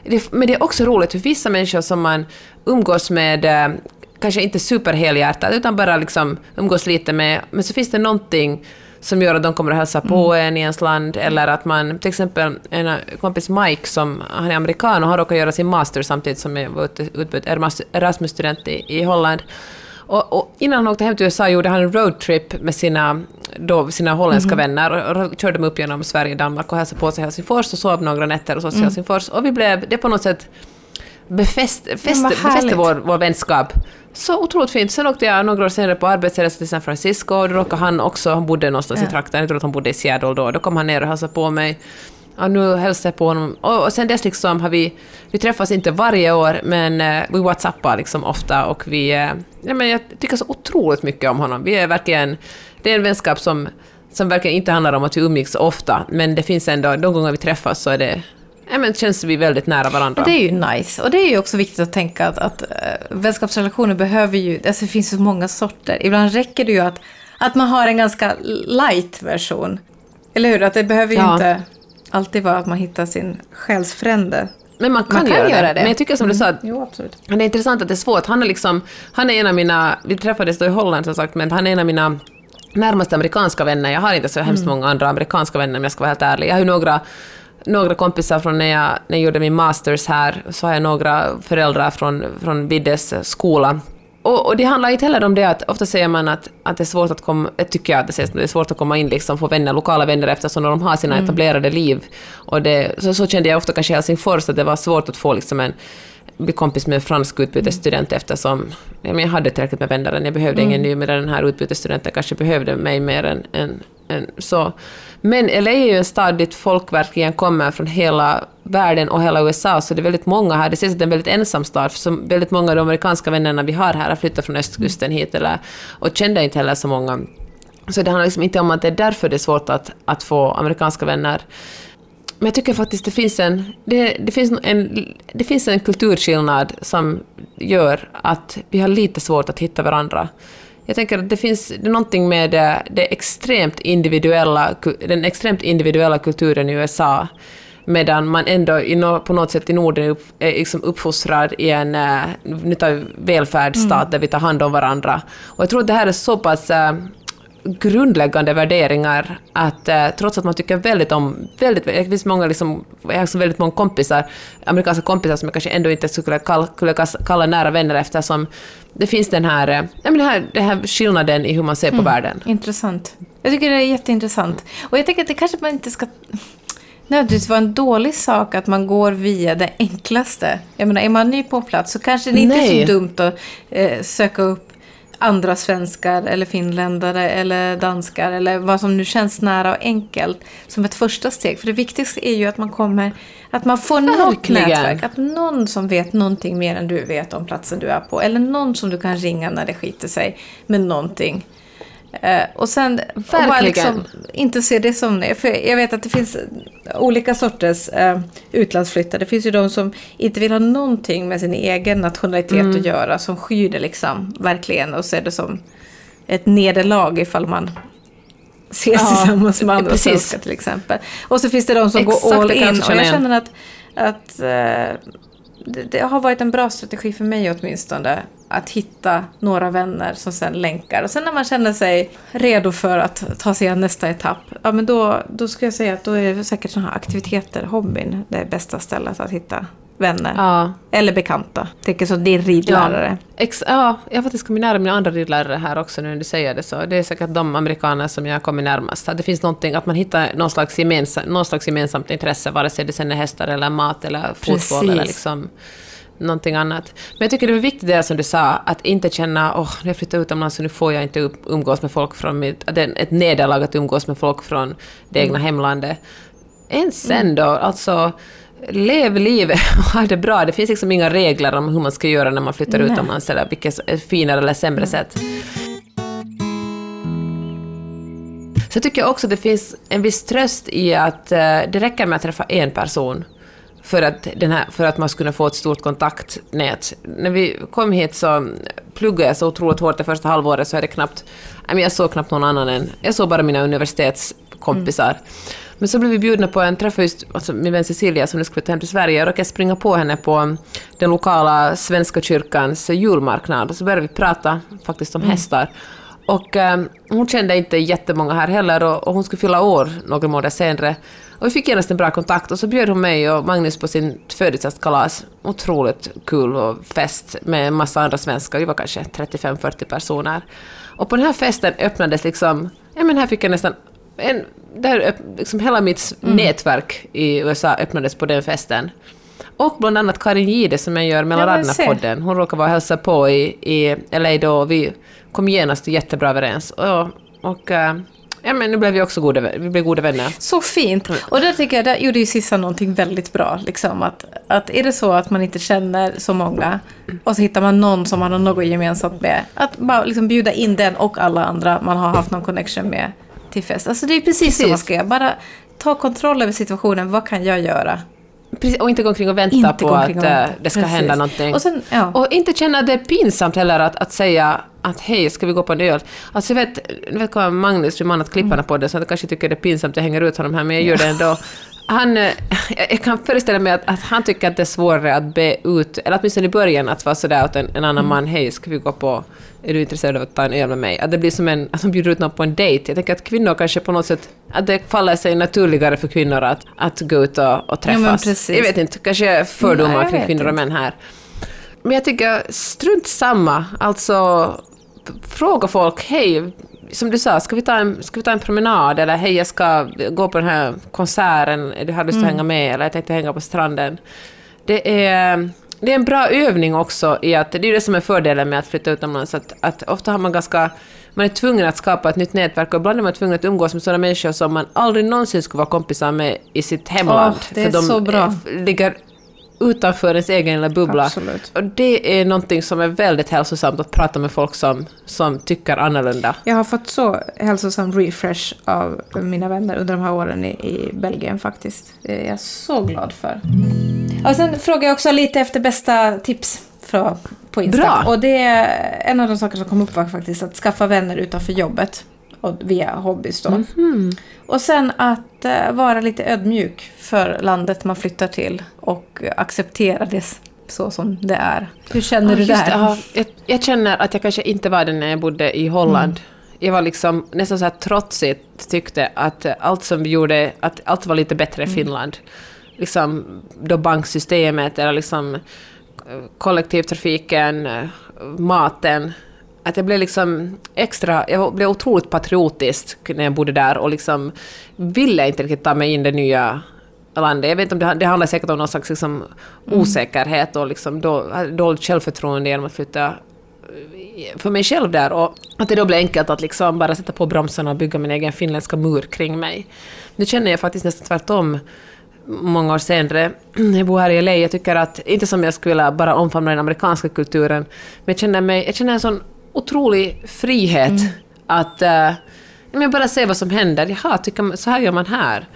S1: Det, men det är också roligt för vissa människor som man umgås med, eh, kanske inte superhelhjärtat, utan bara liksom umgås lite med, men så finns det någonting som gör att de kommer att hälsa på mm. en i ens land, eller att man, till exempel en kompis Mike, som han är amerikan och har råkat göra sin master samtidigt som jag var utbytt Erasmus-student i, i Holland. Och, och, innan han åkte hem till USA gjorde han en roadtrip med sina, då, sina holländska mm. vänner och, och körde dem upp genom Sverige, Danmark och hälsade på sig i Helsingfors och sov några nätter hos oss i mm. Helsingfors. Och vi blev, det på något sätt befäst, fäst, befäste vår, vår vänskap. Så otroligt fint. Sen åkte jag några år senare på arbetsresa till San Francisco och då råkade han också, han bodde någonstans ja. i trakten, jag tror att han bodde i Seattle då, då kom han ner och hälsade på mig. Och nu hälsar jag på honom. Och, och sen dess liksom har vi, vi träffas inte varje år, men uh, vi whatsappar liksom ofta och vi... Uh, ja, men jag tycker så otroligt mycket om honom. Vi är verkligen... Det är en vänskap som, som verkligen inte handlar om att vi umgicks ofta, men det finns ändå, de gånger vi träffas så är det ja, men känns vi väldigt nära varandra.
S2: Det är ju nice. Och det är ju också viktigt att tänka att, att äh, vänskapsrelationer behöver ju, alltså det finns så många sorter. Ibland räcker det ju att, att man har en ganska light version. Eller hur? Att det behöver ju ja. inte alltid vara att man hittar sin själsfrände.
S1: Men man kan, man kan göra, göra det. det. Men jag tycker som mm. du sa, att
S2: jo, absolut.
S1: det är intressant att det är svårt. Han är liksom, han är en av mina, vi träffades då i Holland som sagt, men han är en av mina närmaste amerikanska vänner. Jag har inte så hemskt mm. många andra amerikanska vänner om jag ska vara helt ärlig. Jag har ju några några kompisar från när jag, när jag gjorde min masters här, så har jag några föräldrar från, från Viddes skola. Och, och, det handlar inte heller om det att ofta säger man att, att det är svårt att komma, jag tycker jag att det, är svårt att komma in liksom, få vänner, lokala vänner eftersom de har sina mm. etablerade liv. Och det, så, så kände jag ofta kanske i Helsingfors att det var svårt att få liksom en bli kompis med en fransk utbytesstudent mm. eftersom ja, jag hade tillräckligt med vänner. Jag behövde mm. ingen ny, men den här utbytesstudenten kanske behövde mig mer än, än, än så. Men LA är ju en stad dit folk verkligen kommer från hela världen och hela USA, så det är väldigt många här. Det ses att det är en väldigt ensam stad, för väldigt många av de amerikanska vännerna vi har här har flyttat från östkusten hit, eller, och kände inte heller så många. Så det handlar liksom inte om att det är därför det är svårt att, att få amerikanska vänner. Men jag tycker faktiskt det finns en, det, det, finns en, det finns en kulturskillnad som gör att vi har lite svårt att hitta varandra. Jag tänker att det finns det någonting med det, det extremt individuella, den extremt individuella kulturen i USA, medan man ändå på något sätt i Norden är liksom uppfostrad i en uh, välfärdsstat mm. där vi tar hand om varandra. Och jag tror att det här är så pass uh, grundläggande värderingar att eh, trots att man tycker väldigt om, väldigt, det finns många liksom, jag har väldigt många kompisar, amerikanska kompisar som jag kanske ändå inte skulle kalla, skulle kalla nära vänner eftersom det finns den här, eh, den här, den här skillnaden i hur man ser på mm, världen.
S2: Intressant. Jag tycker det är jätteintressant. Och jag tänker att det kanske man inte ska nödvändigtvis vara en dålig sak att man går via det enklaste. Jag menar, är man ny på plats så kanske det inte Nej. är så dumt att eh, söka upp andra svenskar eller finländare eller danskar eller vad som nu känns nära och enkelt som ett första steg. För det viktigaste är ju att man kommer, att man får Verkligen. något nätverk. Att någon som vet någonting mer än du vet om platsen du är på. Eller någon som du kan ringa när det skiter sig med någonting. Eh, och sen och bara liksom inte se det som... För jag vet att det finns olika sorters eh, utlandsflyttare. Det finns ju de som inte vill ha någonting med sin egen nationalitet mm. att göra. Som skyr det liksom, verkligen. Och ser det som ett nederlag ifall man ses ja, tillsammans med andra precis. svenskar till exempel. Och så finns det de som Exakt, går all in. Och jag känner att, att eh, det, det, har varit en bra strategi för mig åtminstone att hitta några vänner som sen länkar. Och sen när man känner sig redo för att ta sig an nästa etapp, ja men då, då skulle jag säga att då är det säkert sådana här aktiviteter, hobbyn, det bästa stället att hitta vänner. Ja. Eller bekanta. Tänker så din ridlärare.
S1: Ja, Ex ja, jag har faktiskt kommit nära mina andra ridlärare här också nu när du säger det så. Det är säkert de amerikaner som jag kommer närmast. Att det finns någonting, att man hittar någon slags, gemensam, någon slags gemensamt intresse, vare sig det sen är hästar eller mat eller fotboll Precis. eller liksom någonting annat. Men jag tycker det var viktigt det som du sa, att inte känna åh, oh, när jag flyttar utomlands så nu får jag inte umgås med folk från mitt... Att det är ett nederlag att umgås med folk från det egna mm. hemlandet. Än sen mm. då, alltså lev livet och ha det bra. Det finns liksom inga regler om hur man ska göra när man flyttar Nej. utomlands eller vilket finare eller sämre sätt. Så tycker jag också att det finns en viss tröst i att uh, det räcker med att träffa en person för att, den här, för att man skulle få ett stort kontaktnät. När vi kom hit så pluggade jag så otroligt hårt det första halvåret så jag, knappt, jag såg knappt någon annan än... Jag såg bara mina universitetskompisar. Mm. Men så blev vi bjudna på en träff just alltså min vän Cecilia som nu skulle hem till Sverige. Jag råkade springa på henne på den lokala Svenska kyrkans julmarknad och så började vi prata faktiskt om mm. hästar. Och eh, hon kände inte jättemånga här heller och, och hon skulle fylla år några månader senare. Och vi fick genast en bra kontakt och så bjöd hon mig och Magnus på sin födelsedagskalas. Otroligt kul och fest med en massa andra svenskar, vi var kanske 35-40 personer. Och på den här festen öppnades liksom, ja men här fick jag nästan en, där liksom hela mitt mm. nätverk i USA öppnades på den festen. Och bland annat Karin Gide som jag gör mellan raderna-podden. Hon råkade vara och hälsa på i, i LA då och vi kom genast jättebra överens. Och, och eh, Ja, men nu blev vi också goda, vi blev goda vänner.
S2: Så fint! Och där tycker jag, där gjorde ju Sissa någonting väldigt bra. Liksom, att, att är det så att man inte känner så många och så hittar man någon som man har något gemensamt med. Att bara liksom bjuda in den och alla andra man har haft någon connection med till fest. Alltså det är precis, precis. så man ska göra. Bara ta kontroll över situationen. Vad kan jag göra?
S1: Precis, och inte gå omkring och vänta inte på att vänta. det ska Precis. hända någonting. Och, sen, ja. och, inte känna det pinsamt heller att, att säga att hej, ska vi gå på en öl? Alltså jag vet, jag vet Magnus, min man, att klipparna mm. på det, så jag kanske tycker det är pinsamt att jag hänger ut honom här, men jag gör det ändå. Han, eh, jag kan föreställa mig att, att, han tycker att det är svårare att be ut, eller åtminstone i början, att vara sådär åt en, en annan mm. man, hej, ska vi gå på är du intresserad av att ta en öl med mig? Att det blir som en, att de bjuder ut någon på en dejt. Jag tänker att kvinnor kanske på något sätt, att det faller sig naturligare för kvinnor att, att gå ut och, och träffas. Ja, jag vet inte, kanske fördomar Nej, kring kvinnor och män här. Men jag tycker, strunt samma. Alltså, fråga folk, hej, som du sa, ska vi, ta en, ska vi ta en promenad? Eller hej, jag ska gå på den här konserten, har du lust att mm. hänga med? Eller jag tänkte hänga på stranden. Det är det är en bra övning också i att, det är ju det som är fördelen med att flytta utomlands, att, att ofta har man ganska man är tvungen att skapa ett nytt nätverk och ibland är man tvungen att umgås med sådana människor som man aldrig någonsin skulle vara kompisar med i sitt hemland. Oh,
S2: det är för de så bra.
S1: ligger utanför ens egen lilla bubbla.
S2: Absolut.
S1: Och det är någonting som är väldigt hälsosamt, att prata med folk som, som tycker annorlunda.
S2: Jag har fått så hälsosam refresh av mina vänner under de här åren i, i Belgien faktiskt. Det är jag så glad för. Och sen frågar jag också lite efter bästa tips för, på Insta.
S1: Bra.
S2: Och det är en av de saker som kom upp var faktiskt att skaffa vänner utanför jobbet. Och via hobbys då. Mm -hmm. Och sen att uh, vara lite ödmjuk för landet man flyttar till och acceptera det så som det är. Hur känner ja, du där?
S1: Ja, jag, jag, känner att jag kanske inte var det när jag bodde i Holland. Mm. Jag var liksom nästan så här trotsigt tyckte att allt som vi gjorde, att allt var lite bättre i mm. Finland. Liksom då banksystemet eller liksom kollektivtrafiken, maten, att jag blev liksom extra, jag blev otroligt patriotisk när jag bodde där och liksom ville inte riktigt ta mig in det nya landet. Jag vet inte om det, det handlar säkert om någon slags liksom mm. osäkerhet och liksom då, dåligt självförtroende genom att flytta eh, för mig själv där och att det då blev enkelt att liksom bara sätta på bromsarna och bygga min egen finländska mur kring mig. Nu känner jag faktiskt nästan tvärtom många år senare. Jag bor här i LA. Jag tycker att, inte som jag skulle vilja bara omfamna den amerikanska kulturen, men jag känner, mig, jag känner en sån otrolig frihet mm. att uh, men bara se vad som händer. Jaha, tycker så här gör man här.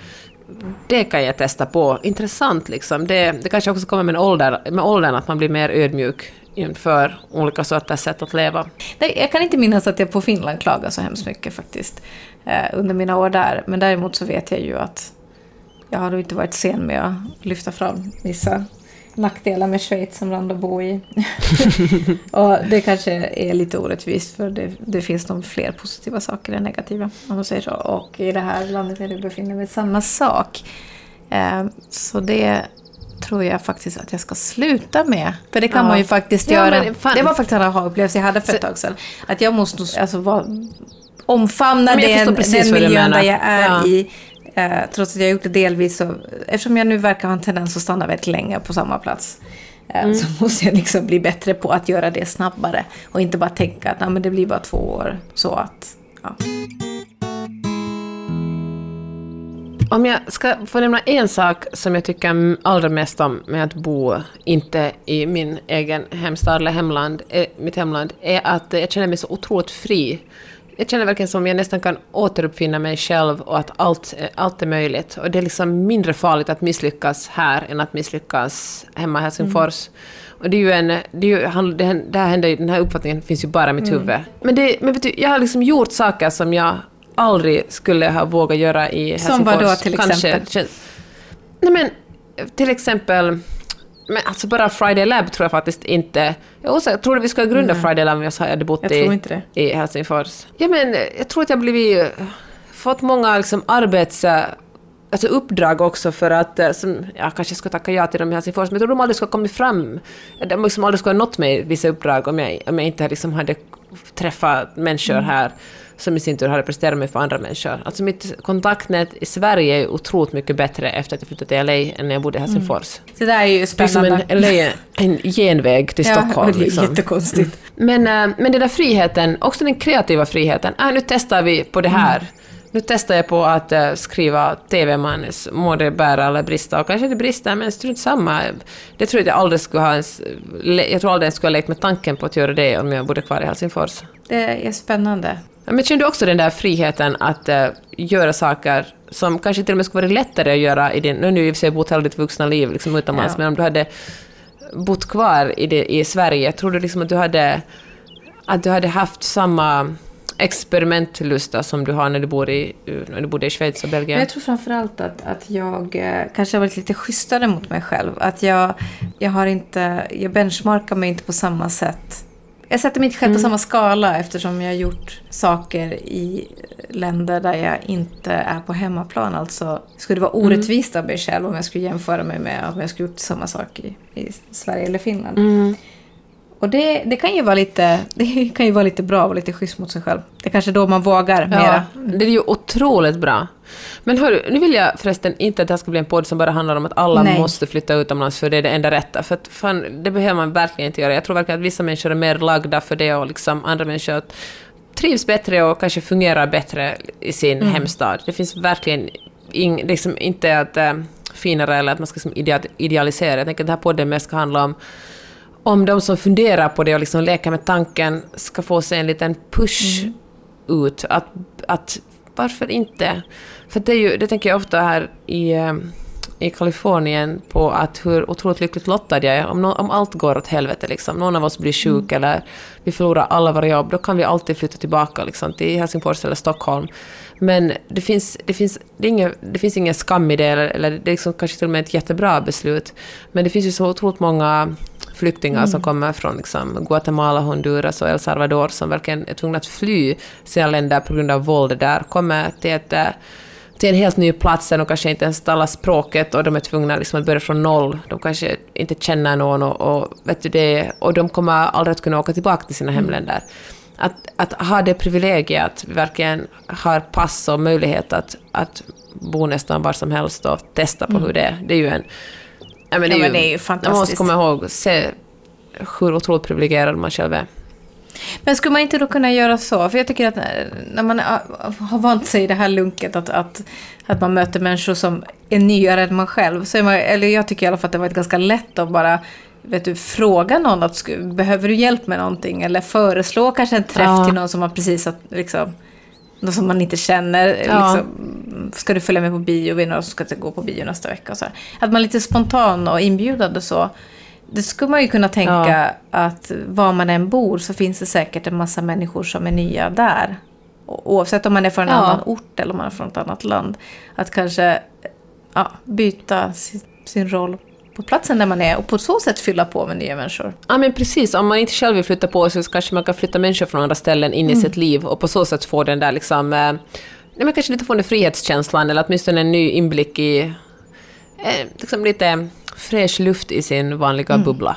S1: Det kan jag testa på. Intressant liksom. Det, det kanske också kommer med, ålder, med åldern att man blir mer ödmjuk inför olika sorters sätt att leva.
S2: Nej, jag kan inte minnas att jag på Finland klagar så hemskt mycket faktiskt. Eh, under mina år där. Men däremot så vet jag ju att jag har inte varit sen med att lyfta fram vissa nackdelar med Schweiz som land att bo i. och det kanske är lite orättvist för det, det finns nog fler positiva saker än negativa. Om man säger så. Och i det här landet där du befinner mig samma sak. Eh, så det tror jag faktiskt att jag ska sluta med. För det kan ja. man ju faktiskt ja, göra. Det var faktiskt en aha-upplevelse jag hade för ett tag sedan. Att jag måste alltså, vara, omfamna den, den miljön där jag är ja. i. Eh, trots att jag gjort det delvis så, eftersom jag nu verkar ha en tendens att stanna väldigt länge på samma plats. Eh, mm. Så måste jag liksom bli bättre på att göra det snabbare. Och inte bara tänka att men det blir bara två år. Så att, ja.
S1: Om jag ska få nämna en sak som jag tycker allra mest om med att bo inte i min egen hemstad eller hemland, eh, mitt hemland, är att jag känner mig så otroligt fri jag känner verkligen som jag nästan kan återuppfinna mig själv och att allt, allt är möjligt. Och det är liksom mindre farligt att misslyckas här än att misslyckas hemma i Helsingfors. Mm. Och det är ju en... Det, är ju, det, det här händer, den här uppfattningen finns ju bara i mitt mm. huvud. Men, det, men vet du, jag har liksom gjort saker som jag aldrig skulle ha vågat göra i Helsingfors.
S2: Som vad då till exempel? Kanske,
S1: nej men, till exempel Men alltså bara Friday Lab tror jag faktiskt inte... Jag, jag trodde vi skulle grunda
S2: Nej.
S1: Friday Lab om jag hade bott
S2: Jag
S1: i, i Helsingfors. Ja, men jag tror att jag blivit... fått många liksom, arbets... Alltså uppdrag också för att, eh, som, jag kanske skulle tacka ja till dem i Helsingfors, men jag tror de aldrig skulle ha kommit fram, de liksom aldrig skulle ha nått mig vissa uppdrag om jag, om jag inte liksom hade träffat människor
S2: Mm.
S1: här som i sin tur hade presterat mig för andra människor. Alltså mitt kontaktnät i Sverige är otroligt mycket bättre efter att jag flyttade till LA än när jag bodde i Helsingfors.
S2: Så det där är ju
S1: Det är som
S2: spännande.
S1: en, en genväg till Stockholm.
S2: Ja, det är
S1: liksom.
S2: jättekonstigt.
S1: Men, eh, men den där friheten, också den kreativa friheten, äh, nu testar vi på det här. Nu testar jag på att eh, skriva TV-manus, må det bära eller brista, och kanske det brister, men strunt samma. Det tror jag aldrig skulle ha ens, jag tror aldrig jag skulle ha lekt med tanken på att göra det om jag bodde kvar i Helsingfors.
S2: Det är spännande.
S1: Ja, Men känner du också den där friheten att eh, göra saker som kanske till och med skulle vara lättare att göra i din... Nu har du i och för sig bott hela ditt vuxna liv liksom utomlands,
S2: Ja.
S1: men om du hade bott kvar i, det, i Sverige, tror du liksom att du hade, att du hade haft samma experimentlusta som du har när du, bor i, när du bodde i Schweiz och Belgien?
S2: jag tror framförallt att, att jag eh, kanske har varit lite schysstare mot mig själv. Att jag, jag har inte, jag benchmarkar mig inte på samma sätt. Jag sätter mig inte själv på samma skala eftersom jag har gjort saker i länder där jag inte är på hemmaplan. Alltså skulle det vara orättvist av mig själv om jag skulle jämföra mig med om jag skulle gjort samma sak i, i Sverige eller Finland. Och det, det, kan ju vara lite, det kan ju vara lite bra och lite schysst mot sig själv. Det är kanske då man vågar
S1: Ja,
S2: mera.
S1: det är ju otroligt bra. Men hörru, nu vill jag förresten inte att det här ska bli en podd som bara handlar om att alla
S2: Nej.
S1: måste flytta utomlands för det är det enda rätta. För att fan, det behöver man verkligen inte göra. Jag tror verkligen att vissa människor är mer lagda för det och liksom andra människor trivs bättre och kanske fungerar bättre i sin
S2: Mm.
S1: hemstad. Det finns verkligen ing, liksom inte att äh, finare eller att man ska liksom idea- idealisera. Jag tänker att den här podden mest ska handla om om de som funderar på det och liksom leker med tanken ska få sig en liten push ut. Att, att varför inte? För det, är ju, det tänker jag ofta här i, eh, i Kalifornien på att hur otroligt lyckligt lottad jag är. Om, nå- om allt går åt helvete, liksom. någon av oss blir sjuk eller vi förlorar alla våra jobb, då kan vi alltid flytta tillbaka liksom, till Helsingfors eller Stockholm. Men det finns, det finns, det inga, det finns ingen skam i det, eller, eller det är liksom kanske till och med ett jättebra beslut. Men det finns ju så otroligt många flyktingar som kommer från liksom Guatemala, Honduras och El Salvador som verkligen är tvungna att fly sina länder på grund av våld där, kommer till, ett, eh, till en helt ny plats där de kanske inte ens talar språket och de är tvungna liksom att börja från noll. De kanske inte känner någon och, och, vet du det, och de kommer aldrig att kunna åka tillbaka till sina hemländer. Att, att ha det privilegiet att vi verkligen har pass och möjlighet att, att bo nästan var som helst och testa på hur det är, det är ju en... Ja, men det är
S2: men det är ju
S1: Man måste
S2: fantastiskt.
S1: komma ihåg, se hur otroligt privilegierad man själv är.
S2: Men skulle man inte då kunna göra så? För jag tycker att när- när man är- har vant sig i det här lunket att, att, att man möter människor som är nyare än man själv. Så man, eller jag tycker i alla fall att det har varit ganska lätt att bara vet du, fråga någon att behöver du hjälp med någonting? Eller föreslå kanske en träff
S1: Ja.
S2: till någon som man precis har liksom, någon som man inte känner.
S1: Ja.
S2: Liksom, ska du följa med på bio? Vi är några som ska gå på bio nästa vecka. Och så här. Att man är lite spontan och inbjudande så. Det skulle man ju kunna tänka att var man än bor så finns det säkert en massa människor som är nya där. Oavsett om man är från en
S1: Ja.
S2: annan ort eller om man är från ett annat land. Att kanske ja, byta sin roll på platsen där man är och på så sätt fylla på med nya människor.
S1: Ja men precis, om man inte själv vill flytta på sig så kanske man kan flytta människor från andra ställen in i
S2: Mm.
S1: sitt liv och på så sätt få den där liksom... Eh, nej, men kanske lite få den frihetskänslan eller åtminstone en ny inblick i... Eh, liksom lite fräsch luft i sin vanliga bubbla.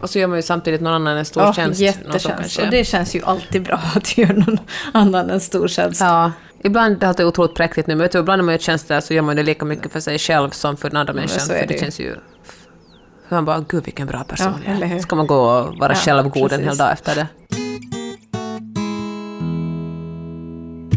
S1: Och så gör man ju samtidigt någon annan en stor
S2: Mm. Ja,
S1: tjänst.
S2: Jättetjänst. Och det känns ju alltid bra att göra någon annan en stor tjänst.
S1: Ja, ibland det låter otroligt präktigt nu, men vet du, ibland när man gör tjänster så gör man det lika mycket för sig själv som för den andra människan.
S2: är
S1: För
S2: det
S1: det känns ju... För man bara, gud vilken bra person
S2: Ja, eller
S1: jag är.
S2: hur?
S1: Ska man gå och vara
S2: Ja,
S1: självgod en hel dag efter det?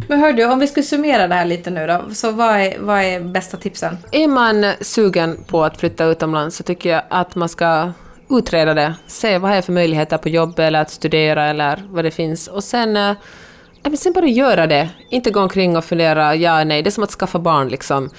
S2: Men hör du, om vi skulle summera det här lite nu då. Så vad är, vad är bästa tipsen?
S1: Är man sugen på att flytta utomlands så tycker jag att man ska utreda det. Se vad är för möjligheter på jobb eller att studera eller vad det finns. Och sen, men sen bara göra det. Inte gå omkring och fundera ja nej. Det är som att skaffa barn liksom.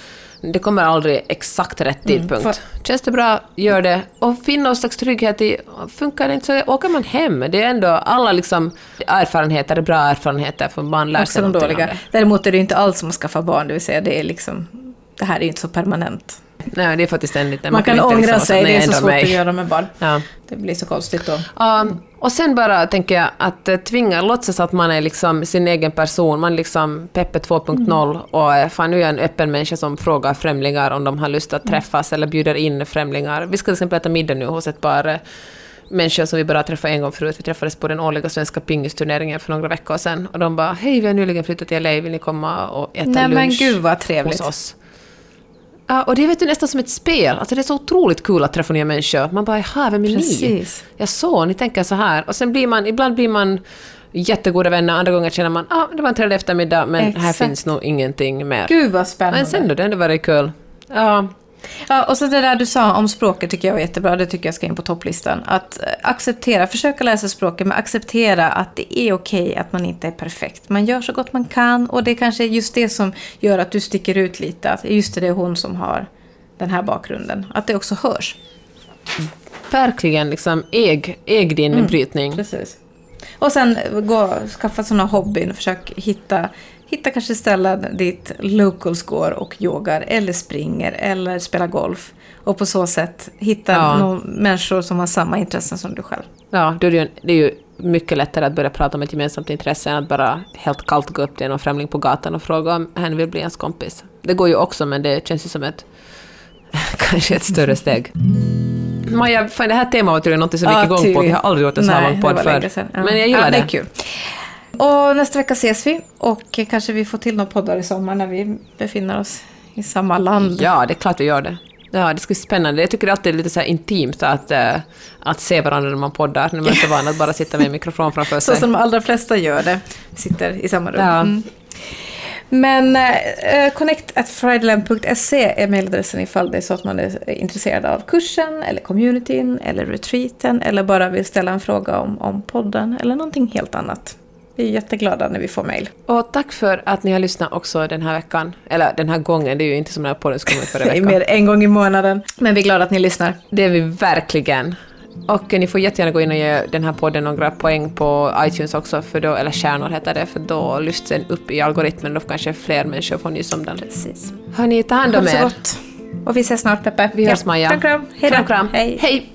S1: Det kommer aldrig exakt rätt tidpunkt.
S2: för-
S1: Känns det bra, gör det. Och finn någon slags trygghet i, funkar det inte så åker man hem. Det är ändå alla liksom erfarenheter, är bra erfarenheter för man lär
S2: Också
S1: sig någonting av
S2: dåliga.
S1: det.
S2: Däremot är det inte alls som att skaffa barn, det vill säga det är liksom... Det här är inte så permanent.
S1: Nej, det är faktiskt en liten...
S2: Man kan
S1: inte
S2: ångra
S1: liksom
S2: sig, det är så svårt
S1: mig.
S2: att göra med barn.
S1: Ja.
S2: Det blir så konstigt då.
S1: Um, och sen bara tänker jag att eh, tvinga, låtsas att man är liksom sin egen person, man är liksom Peppe 2.0 och eh, fan nu är jag en öppen människa som frågar främlingar om de har lust att träffas eller bjuder in främlingar. Vi ska till exempel äta middag nu hos ett par eh, människor som vi bara träffat en gång förut. Vi träffades på den årliga svenska pingisturneringen för några veckor sedan och de bara hej vi har nyligen flyttat till LA, vill ni komma och äta
S2: Nej
S1: lunch
S2: men gud vad trevligt.
S1: hos oss? Ja, och det är vet du, nästan som ett spel. Alltså det är så otroligt kul att träffa nya människor. Man bara, jaha, vem är ni?
S2: Precis.
S1: Jag så, ni tänker så här. Och sen blir man, ibland blir man jättegoda vänner, andra gånger känner man, ah, det var en trevlig eftermiddag, men här
S2: Exakt.
S1: finns nog ingenting mer.
S2: Gud vad spännande.
S1: Men sen då, det ändå varit kul. Ja,
S2: Ja, och så det där du sa om språket tycker jag var jättebra. Det tycker jag ska in på topplistan. Att eh, acceptera, försöka läsa språket, men acceptera att det är okej att man inte är perfekt. Man gör så gott man kan och det är kanske just det som gör att du sticker ut lite. Att just det är hon som har den här bakgrunden. Att det också hörs.
S1: verkligen liksom äg, äg din
S2: Mm.
S1: brytning.
S2: Precis. Och sen gå, skaffa sådana hobbyn och försök hitta, hitta kanske ställen dit locals går och yogar eller springer eller spelar golf. Och på så sätt hitta
S1: Ja.
S2: människor som har samma intressen som du själv.
S1: Ja, då är det, ju, det är ju mycket lättare att börja prata om ett gemensamt intresse än att bara helt kallt gå upp till någon främling på gatan och fråga om hen vill bli ens kompis. Det går ju också, men det känns ju som ett kanske ett större steg. Maja, fan, det här temat var något som vi gick igång på. Vi har aldrig gjort en så här lång
S2: det
S1: podd förr. Men jag gillar
S2: ja,
S1: det.
S2: det. är kul. Och nästa vecka ses vi och kanske vi får till några poddar i sommar när vi befinner oss i samma land.
S1: Ja, det är klart vi gör det. Ja, det ska bli spännande. Jag tycker det alltid är lite så intimt att, eh, att se varandra när man poddar. När man är så van att bara sitta med en mikrofon framför
S2: Så
S1: sig.
S2: som de allra flesta gör det. Sitter i samma rum.
S1: Ja.
S2: Mm. Men eh, connect.fridaland.se är mejladressen ifall det är så att man är intresserad av kursen, eller communityn, eller retreaten, eller bara vill ställa en fråga om, om podden, eller någonting helt annat. Vi är jätteglada när vi får mejl.
S1: Och tack för att ni har lyssnat också den här veckan. Eller den här gången, det är ju inte som den här podden skulle komma förra
S2: Det är
S1: veckan.
S2: mer en gång i månaden. Men vi är glada att ni lyssnar.
S1: Det är vi verkligen. Och ni får jättegärna gå in och ge den här podden några poäng på iTunes också, för då, eller stjärnor heter det, för då lyfts den upp i algoritmen och då kanske fler människor får nys om den.
S2: Precis.
S1: Hörni, ta hand
S2: Ha
S1: om
S2: det så
S1: er.
S2: gott. Och vi ses snart Peppe.
S1: Vi hörs Maja.
S2: Kram, kram. Hej då.
S1: Kram, kram.
S2: Hej.
S1: Hej.